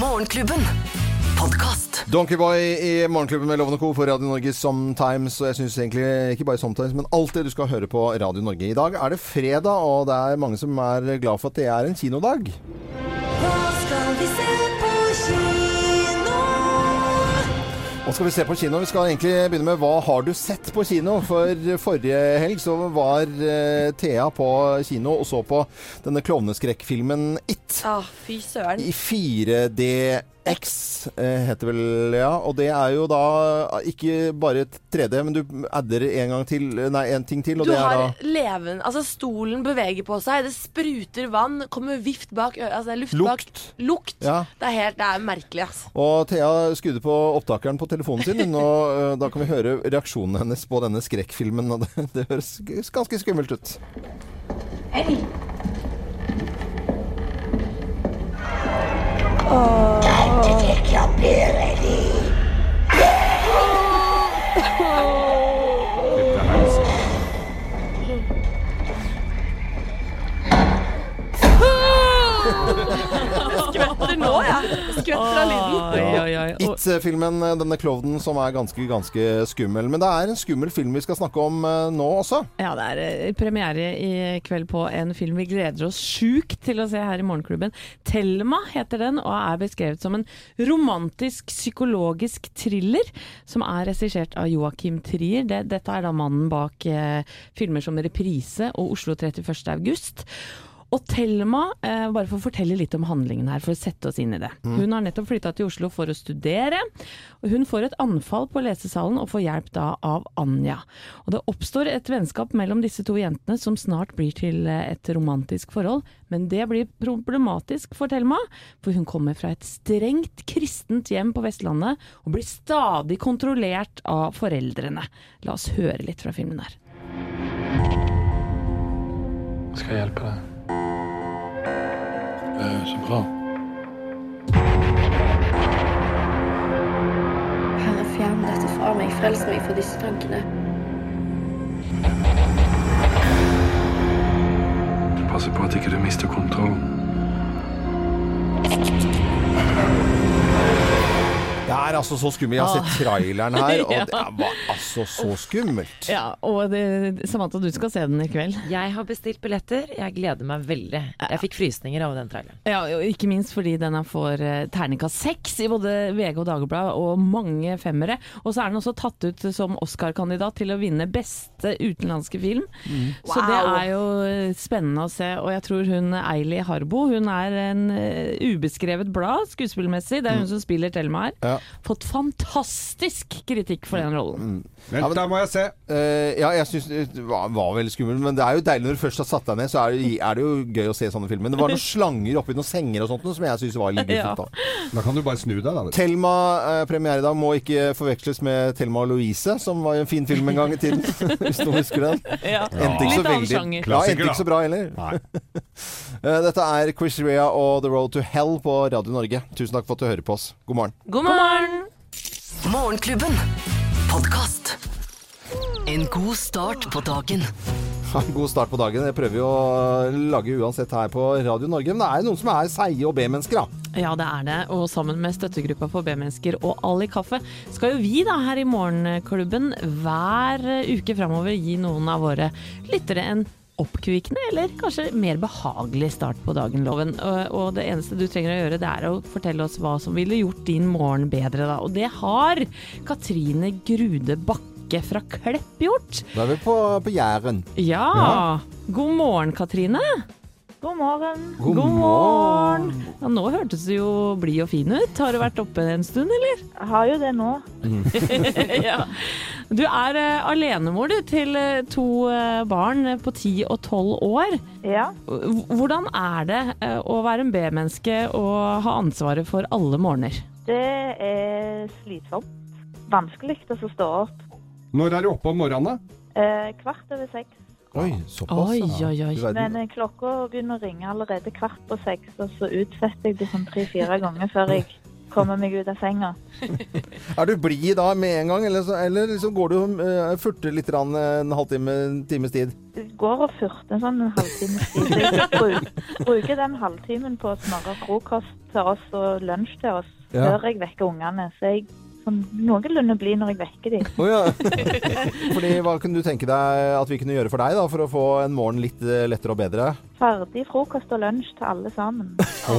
Morgenklubben. Podkast. Donkeyboy i Morgenklubben med Lovende Co. for Radio Norge Sometimes. Og jeg syns egentlig ikke bare Sometimes, men alltid du skal høre på Radio Norge. I dag er det fredag, og det er mange som er glad for at det er en kinodag. Hva skal vi se Nå skal vi se på kino. Vi skal egentlig begynne med hva har du sett på kino? For forrige helg så var uh, Thea på kino og så på denne klovneskrekkfilmen It. Ah, fy søren. I 4DX eh, heter vel, ja. Og det er jo da ikke bare 3D, men du adder en gang til Nei, en ting til, og Du det er har da leven Altså, stolen beveger på seg, det spruter vann, kommer vift bak Altså, luft bak Lukt. Lukt. Ja. Det er helt Det er merkelig, altså. Og Thea skrudde på opptakeren på telefonen sin, og da kan vi høre reaksjonen hennes på denne skrekkfilmen. Og det, det høres ganske skummelt ut. Oh. Time to take your beer, Skvetter nå, jeg. Skvetter av lyden. It-filmen, eh, denne klovnen som er ganske, ganske skummel. Men det er en skummel film vi skal snakke om eh, nå også. Ja, det er eh, premiere i kveld på en film vi gleder oss sjukt til å se her i Morgenklubben. 'Thelma' heter den, og er beskrevet som en romantisk psykologisk thriller som er regissert av Joakim Trier. Det, dette er da mannen bak eh, filmer som 'Reprise' og 'Oslo 31. august'. Og Thelma, eh, bare for å fortelle litt om handlingen her, for å sette oss inn i det. Hun har nettopp flytta til Oslo for å studere. og Hun får et anfall på lesesalen og får hjelp da av Anja. Og Det oppstår et vennskap mellom disse to jentene som snart blir til eh, et romantisk forhold. Men det blir problematisk for Thelma, for hun kommer fra et strengt kristent hjem på Vestlandet og blir stadig kontrollert av foreldrene. La oss høre litt fra filmen her. Skal jeg hjelpe deg? Eh, så bra. Herre, fjern dette fra meg. Frels meg fra disse tankene. Passe på at ikke du mister kontrollen. Er altså så skummel. Jeg har sett traileren her, og Ja. det var altså så skummelt. Ja, og det, Samantha, du skal se den i kveld. Jeg har bestilt billetter. Jeg gleder meg veldig. Jeg fikk frysninger av den traileren. Ja, og Ikke minst fordi den får eh, terningkast seks i både VG og Dagbladet, og mange femmere. Og så er den også tatt ut som Oscar-kandidat til å vinne beste utenlandske film. Så det er jo eh, spennende å se. Og jeg tror hun Eili Harbo hun er en eh, ubeskrevet blad skuespillmessig. Det er hun som spiller Thelma her. Ja. Fått fantastisk kritikk for den rollen. Vent, da må jeg se. Eh, ja, jeg syns det var, var veldig skummelt, men det er jo deilig når du først har satt deg ned, så er det, er det jo gøy å se sånne filmer. Men det var noen slanger oppi noen senger og sånt noe som jeg syns var litt Ja. guffent. da. Da kan du bare snu deg, da. vet du. Thelma eh, i dag må ikke forveksles med Thelma og Louise, som var en fin film en gang i tiden. Hvis noen husker den. Ja. Endte ikke så veldig. Ja, endte ikke så bra heller. Eh, Dette er Chris Rea og The Road to Hell på Radio Norge. Tusen takk for at du hører på oss. God morgen. God morgen! Morgenklubben. Podkast. En god start på dagen. God start på dagen. Det prøver vi å lage uansett her på Radio Norge. Men det er noen som er seige og B-mennesker, da. Ja, det er det. Og sammen med støttegruppa for B-mennesker og Ali Kaffe skal jo vi da her i Morgenklubben hver uke framover gi noen av våre lyttere en oppkvikkende eller kanskje mer behagelig start på dagen-loven. Og, og det eneste du trenger å gjøre, det er å fortelle oss hva som ville gjort din morgen bedre, da. Og det har Katrine Grude Bakke fra Klepp gjort. Da er vi på, på Jæren. Ja. God morgen, Katrine. God morgen. God God morgen. morgen. Ja, nå hørtes du jo blid og fin ut. Har du vært oppe en stund, eller? Jeg har jo det nå. ja. Du er uh, alenemor du, til uh, to uh, barn på 10 og 12 år. Ja. Hvordan er det å være en B-menneske og ha ansvaret for alle morgener? Det er slitsomt. Vanskelig å stå opp. Når er du oppe om morgenen? da? Eh, kvart over seks. Oi, såpass. Oi, oi, oi. Men eh, klokka begynner å ringe allerede kvart på seks, og så utsetter jeg det sånn tre-fire ganger før jeg kommer meg ut av senga. Er du blid da med en gang, eller, så, eller liksom går du og uh, furter litt grann, eh, en halvtime, en times tid? Går og furter en sånn en halvtimes tid. Jeg bruk, bruker den halvtimen på å smøre frokost til oss og lunsj til oss Ja. før jeg vekker ungene. Så jeg sånn noenlunde blid når jeg vekker dem. Oh, ja. Fordi hva kunne du tenke deg at vi kunne gjøre for deg da, for å få en morgen litt eh, lettere og bedre? Ferdig frokost og lunsj til alle sammen.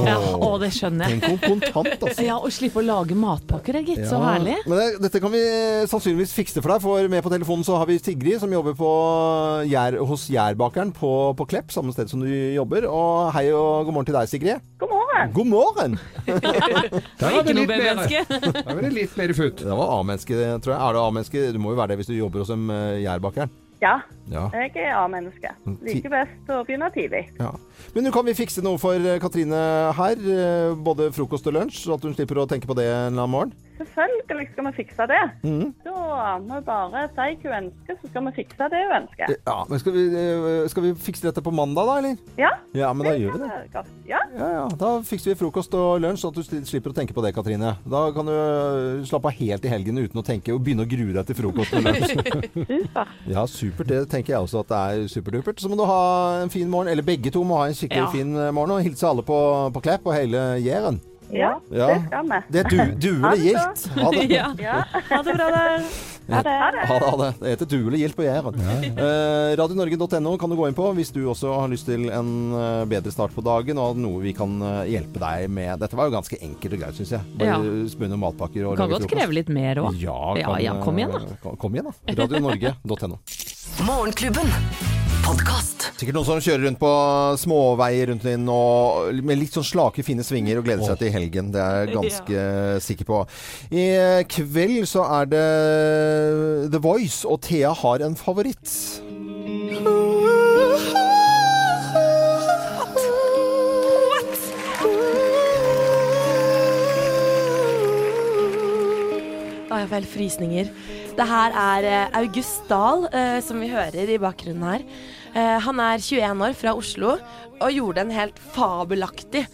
Ja, å, det skjønner jeg. Tenk hvor kontant, altså. Ja, Og slippe å lage matpakker er gitt så herlig. Men det, dette kan vi sannsynligvis fikse for deg, for med på telefonen så har vi Sigrid som jobber på Jær, hos Gjærbakeren på, på Klepp, samme sted som du jobber. Og hei og god morgen til deg, Sigrid. God morgen! God morgen! Der var Ikke det litt mer, B-menneske. det var A-menneske, tror jeg. Er du A-menneske? Du må jo være det hvis du jobber hos en uh, Ja, Ja. jeg er A-menneske. Liker best å begynne tidlig. ja. Men nå kan vi fikse noe for eh, Katrine her. eh, Både frokost og lunsj, så at hun slipper å tenke på det en eller annen morgen. Selvfølgelig skal vi fikse det. Mm. Da må vi bare si hva hun ønsker, så skal vi fikse det hun ønsker. Ja, men skal vi, eh, skal vi fikse dette på mandag da, eller? Ja, Ja, men da gjør vi det. Ja, Ja, ja. Da fikser vi frokost og lunsj, så at du slipper å tenke på det, Katrine. Da kan du øh, slappe av helt i helgen uten å tenke og begynne å grue deg til frokost og lunsj. super. ja, supert. Det tenker jeg også at det er superdupert. Så må du ha en fin morgen, eller begge to må ha en skikkelig Ja. fin eh, morgen, og hilse alle på, på Klepp og hele Jæren. Ja, Ja. det skal vi. Det er du, duel Gilt. Ha det. Ja. Ha det bra, da. Ha det. Ha det, ha det. Det heter Dule og på Jæren. Eh, Radionorge.no kan du gå inn på hvis du også har lyst til en eh, bedre start på dagen, og noe vi kan eh, hjelpe deg med. Dette var jo ganske enkelt og greit, syns jeg. Bare Ja. spunne matpakker og Kan godt kreve litt mer òg. Ja, Ja, ja, kom igjen, da. eh, Kom, kom igjen, da. Radionorge.no. Morgenklubben. Podkast. Sikkert noen som kjører rundt på småveier rundt inn og med litt sånn slake, fine svinger og gleder seg til helgen. Det er jeg ganske sikker på. I kveld så er det The Voice, og Thea har en favoritt. Å, jeg får helt frysninger. Det her er eh, August Dahl, eh, som vi hører i bakgrunnen her. Eh, han er 21 år, fra Oslo, og gjorde en helt fabelaktig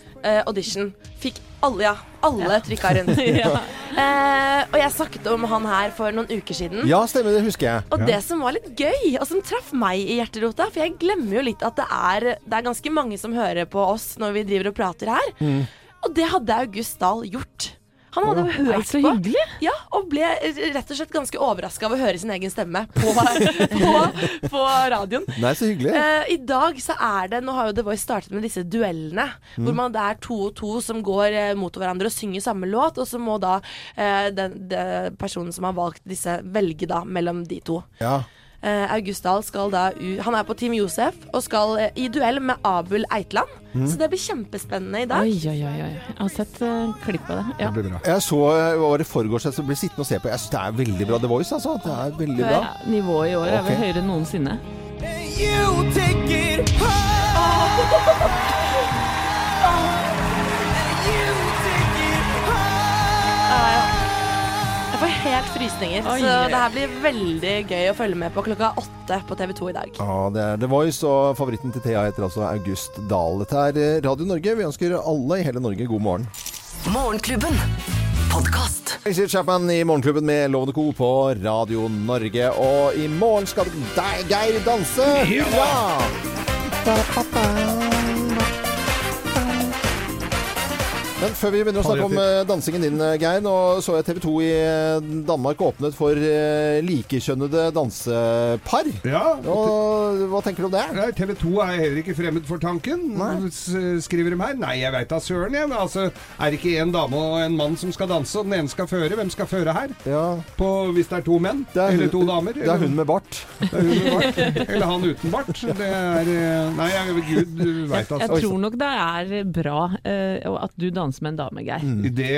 audition. Fikk alle, ja, alle trykka rundt. Ja. Eh, og jeg snakket om han her for noen uker siden. Ja, stemmer, det husker jeg. Og det som var litt gøy, og som traff meg i hjerterota For jeg glemmer jo litt at det er, det er ganske mange som hører på oss når vi driver og prater her. Og det hadde August Dahl gjort. Han hadde Å, hørt så på. hyggelig. Ja, og ble rett og slett ganske overraska av å høre sin egen stemme på, på, på radioen. Nei, så hyggelig. Uh, I dag så er det Nå har jo The Voice startet med disse duellene. Mm. Hvor man, det er to og to som går uh, mot hverandre og synger samme låt. Og så må da uh, den, den personen som har valgt disse, velge da mellom de to. Ja. Eh, August Dahl skal da u Han er på Team Josef og skal eh, i duell med Abul Eitland. Mm. Så det blir kjempespennende i dag. Oi, oi, oi. oi. Jeg har sett uh, klipp av det. Ja. Det blir bra. Jeg så var i forgårs jeg ble sittende og se på. Jeg synes det er veldig bra The Voice, altså. Det er veldig bra. Ja, nivået i år er vel høyere enn noensinne. Ah, får helt frysninger. Oi, så det her blir veldig gøy å følge med på klokka åtte på TV2 i dag. Ja, det er The Voice, og favoritten til Thea heter altså August Dahl. Dette er eh, Radio Norge. Vi ønsker alle i hele Norge god morgen. Morgenklubben. Podkast. Exit Chapman i Morgenklubben med Lovende Co. på Radio Norge. Og i morgen skal Geir danse! Hurra! Men før vi begynner å snakke om eh, dansingen din, eh, Geir. Nå så jeg TV 2 i eh, Danmark åpnet for likekjønnede dansepar. Ja, Og hva tenker du om det? Nei, TV 2 er heller ikke fremmed for tanken, Nei. skriver de her. Nei, jeg veit da søren, jeg. Altså, er det ikke en dame og en mann som skal danse, og den ene skal føre? Hvem skal føre her? Ja, På, hvis det er to menn? det er, eller to damer? det er hun med bart. Er hun med bart. Eller han uten bart. Det er Nei, jeg, gud, du altså. Jeg tror nok det er bra eh, at du danser med en dame, Geir. Mm. Det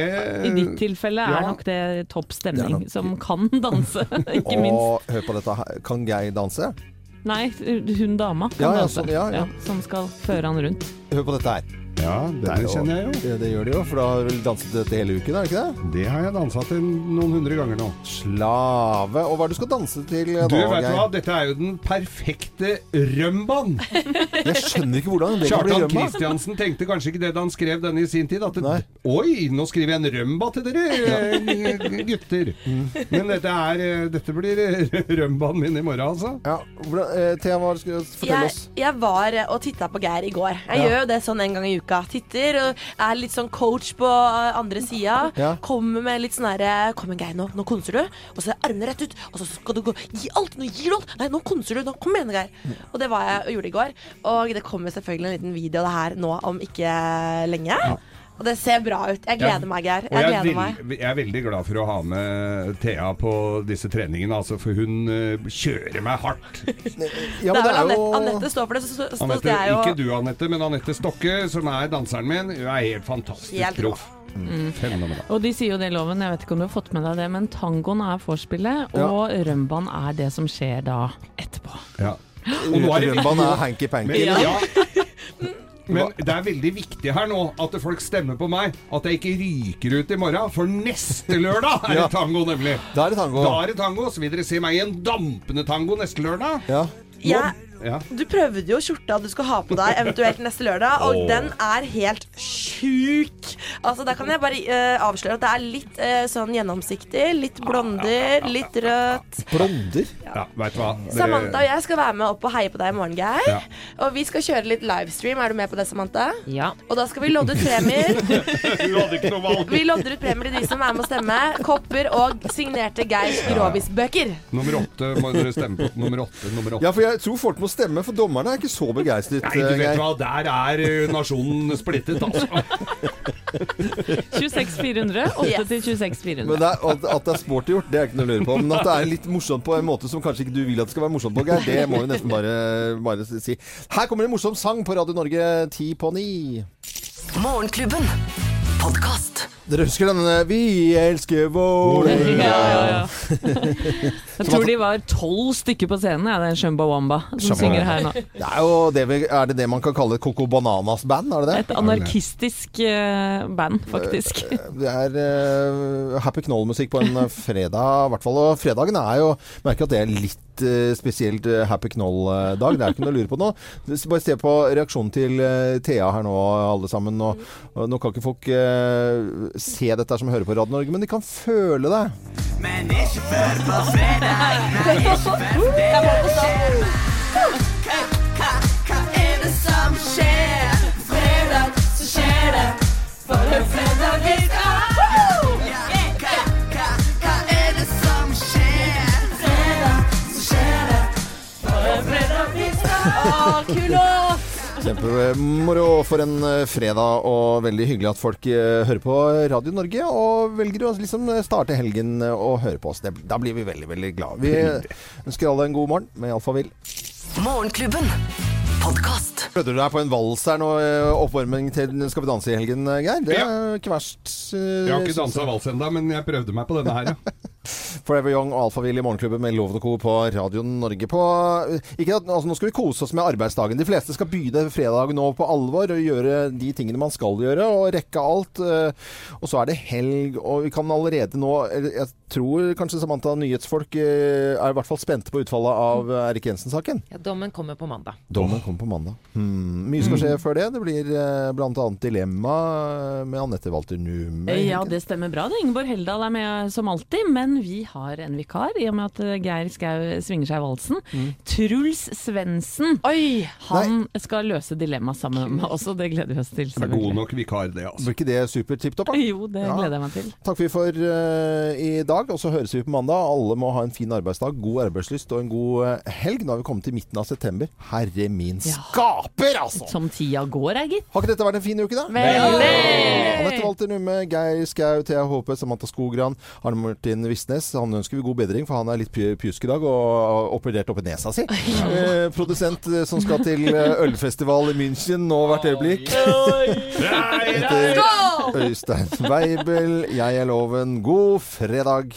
I ditt tilfelle er Ja. nok det topp Det er nok- som kan danse, ikke minst. Og hør på dette her. Kan Geir danse? Nei, hun dama kan Ja, ja, danse. sånn, ja, ja. som skal føre han rundt. Hør på dette her. Ja, Det er det kjenner jeg jo. Det, det gjør de jo, for da har du vel danset dette hele uken, er det ikke det? Det har jeg dansa til noen hundre ganger nå. Slave. Og hva er det du skal danse til nå, Du, vet du hva? Dette er jo den perfekte rømbaen. Jeg skjønner ikke hvordan det kan bli Kjartan. Kristiansen tenkte kanskje ikke det da han skrev denne i sin tid. At det, Oi, nå skriver jeg en rømba til dere eh, gutter. Men dette, er, eh, dette blir eh, rømbaen min i morgen, altså. Ja, hvordan, eh, Thea, hva skal du fortelle Jeg, oss? jeg var eh, og titta på Geir i går. Jeg Ja. gjør jo det sånn en gang i uka. Titter og er litt sånn coach på eh, andre sida. Ja. Kommer med litt sånn herre Kom igjen, Geir, nå, nå konser du. Og så er armene rett ut. Og så skal du gå Gi alt! Nå gir du alt! Nei, nå konser du. Nå, kom igjen, Geir. Og det var jeg og gjorde i går. Og det kommer selvfølgelig en liten video av det her nå om ikke lenge. Og det ser bra ut. Jeg gleder meg, Geir. Jeg jeg gleder meg. jeg er veldig glad for å ha med Thea på disse treningene, altså, for hun uh, kjører meg hardt. Ja, det men er det vel er Anette, jo Anette står for det, så så- Annette, jeg jeg ikke du, Anette, men Anette Stokke, som er danseren min, hun er helt fantastisk Helt proff. Mm. Og de sier jo det i loven, jeg vet ikke om du har fått med deg det, men tangoen er vorspielet, Ja. og rømbaen er det som skjer da etterpå. Ja. Og nå er Rømbaen er hanky-panky. Ja. Men det er veldig viktig her nå at folk stemmer på meg. At jeg ikke ryker ut i morgen. For neste lørdag er Ja. det tango, nemlig. Da er det tango. Da er det tango. Så vil dere se meg i en dampende tango neste lørdag. Ja. Jeg, Ja. Du prøvde jo skjorta du skal ha på deg eventuelt neste lørdag, og oh. den er helt sjuk. Altså, Der kan jeg bare uh, avsløre at det er litt uh, sånn gjennomsiktig. Litt blonder, litt rødt. Blonder? Ja, vet du hva. Samantha og jeg skal være med opp og heie på deg i morgen, Geir. Ja. Og vi skal kjøre litt livestream. Er du med på det, Samantha? Ja. Og da skal vi lodde ut premier. Vi lodder ut premier til de som er med å stemme. Kopper og signerte Geir Grovis-bøker. Nummer åtte må dere stemme på. Nummer åtte, nummer åtte. Ja, for jeg tror folk må stemme, for dommerne er ikke så begeistret. Nei, du vet hva. Der er eh, nasjonen splittet, altså. 26400, 8 til 26400. Men det er, at, at det er sporty gjort, det er ikke noe å lure på. Men at det er litt morsomt på en måte som kanskje ikke du vil at det skal være morsomt på, Geir, det må vi nesten bare, bare si. Her kommer en morsom sang på Radio Norge ti på ni. Morgenklubben. Podkast. Dere husker denne 'Vi elsker Vålerenga'? Ja, ja, ja. Jeg tror de var tolv stykker på scenen, ja, den Shumba Wamba som Shumba synger her nå. Det er jo det, vi, er det det man kan kalle Coco Bananas band, er det det? Et anarkistisk uh, band, faktisk. Det er uh, happy knoll-musikk på en eh, fredag, i hvert fall. Og fredagen er jo Merker at det er litt eh, spesielt eh, happy knoll-dag. Det er ikke noe å lure på nå. Bare se på reaksjonen til eh, Thea her nå, alle sammen. Og, og nå kan ikke folk eh, se dette som hører på Radio Norge, men de kan føle det. Men ikke før på fredag. Nei, ikke før det skjer. Hva, hva, hva er det som skjer? Fredag så skjer det. For en Ah, kul låt! Kjempemoro for en eh, fredag, og veldig hyggelig at folk eh, hører på Radio Norge og velger å liksom starte helgen eh, og høre på oss. Det, da blir vi veldig, veldig glad. Vi ønsker alle en god morgen med Alfavill. Morgenklubben. Podcast. Prøvde du deg på en vals her nå, eh, oppvarming til Skal vi danse i helgen, eh, Geir? Det er ikke verst. eh, Jeg har ikke dansa vals ennå, men jeg prøvde meg på denne her, ja. Forever Young og Alfavill i Morgenklubben med Loven og Co. på Radio Norge. På, ikke at, altså, nå skal vi kose oss med arbeidsdagen. De fleste skal begynne fredag nå på alvor og gjøre de tingene man skal gjøre, og rekke alt. eh, Og så er det helg, og vi kan allerede nå Jeg tror kanskje Samantha nyhetsfolk eh, er i hvert fall spente på utfallet av eh, Erik Jensen-saken. Ja, dommen kommer på mandag. Dommen kommer på mandag. Hmm. Mye skal skje før det. Det blir eh, bl.a. Dilemma eh, med Anette Walter Numme. Ja, det stemmer bra. det. Ingeborg Heldal er med som alltid, men vi har en vikar i og med at eh, Geir Skau svinger seg i valsen. Mm. Truls Svendsen. Han skal løse dilemmaet sammen med oss, og det gleder vi oss til. Det er god nok vikar, det, altså. Blir ikke det super tipp topp? Jo, det Ja. gleder jeg meg til. Takker vi for uh, i dag, og så høres vi på mandag. Alle må ha en fin arbeidsdag, god arbeidslyst og en god eh, helg. Nå har vi kommet til midten av september. Herre min skaper, altså! Som tida går, ei, gitt. Har ikke dette vært en fin uke, da? Veldig! Anette Walter Numme, Geir Skau, Thea Håpe, Samantha Skogran, Arne Martin Visnes. Han ønsker vi god bedring, for han er litt pju- pjusk i dag og har operert oppi i nesa si. Eh, produsent eh, som skal til eh, ølfestival i München nå hvert øyeblikk. Heter Øystein Weibel. Jeg er Loven. God fredag.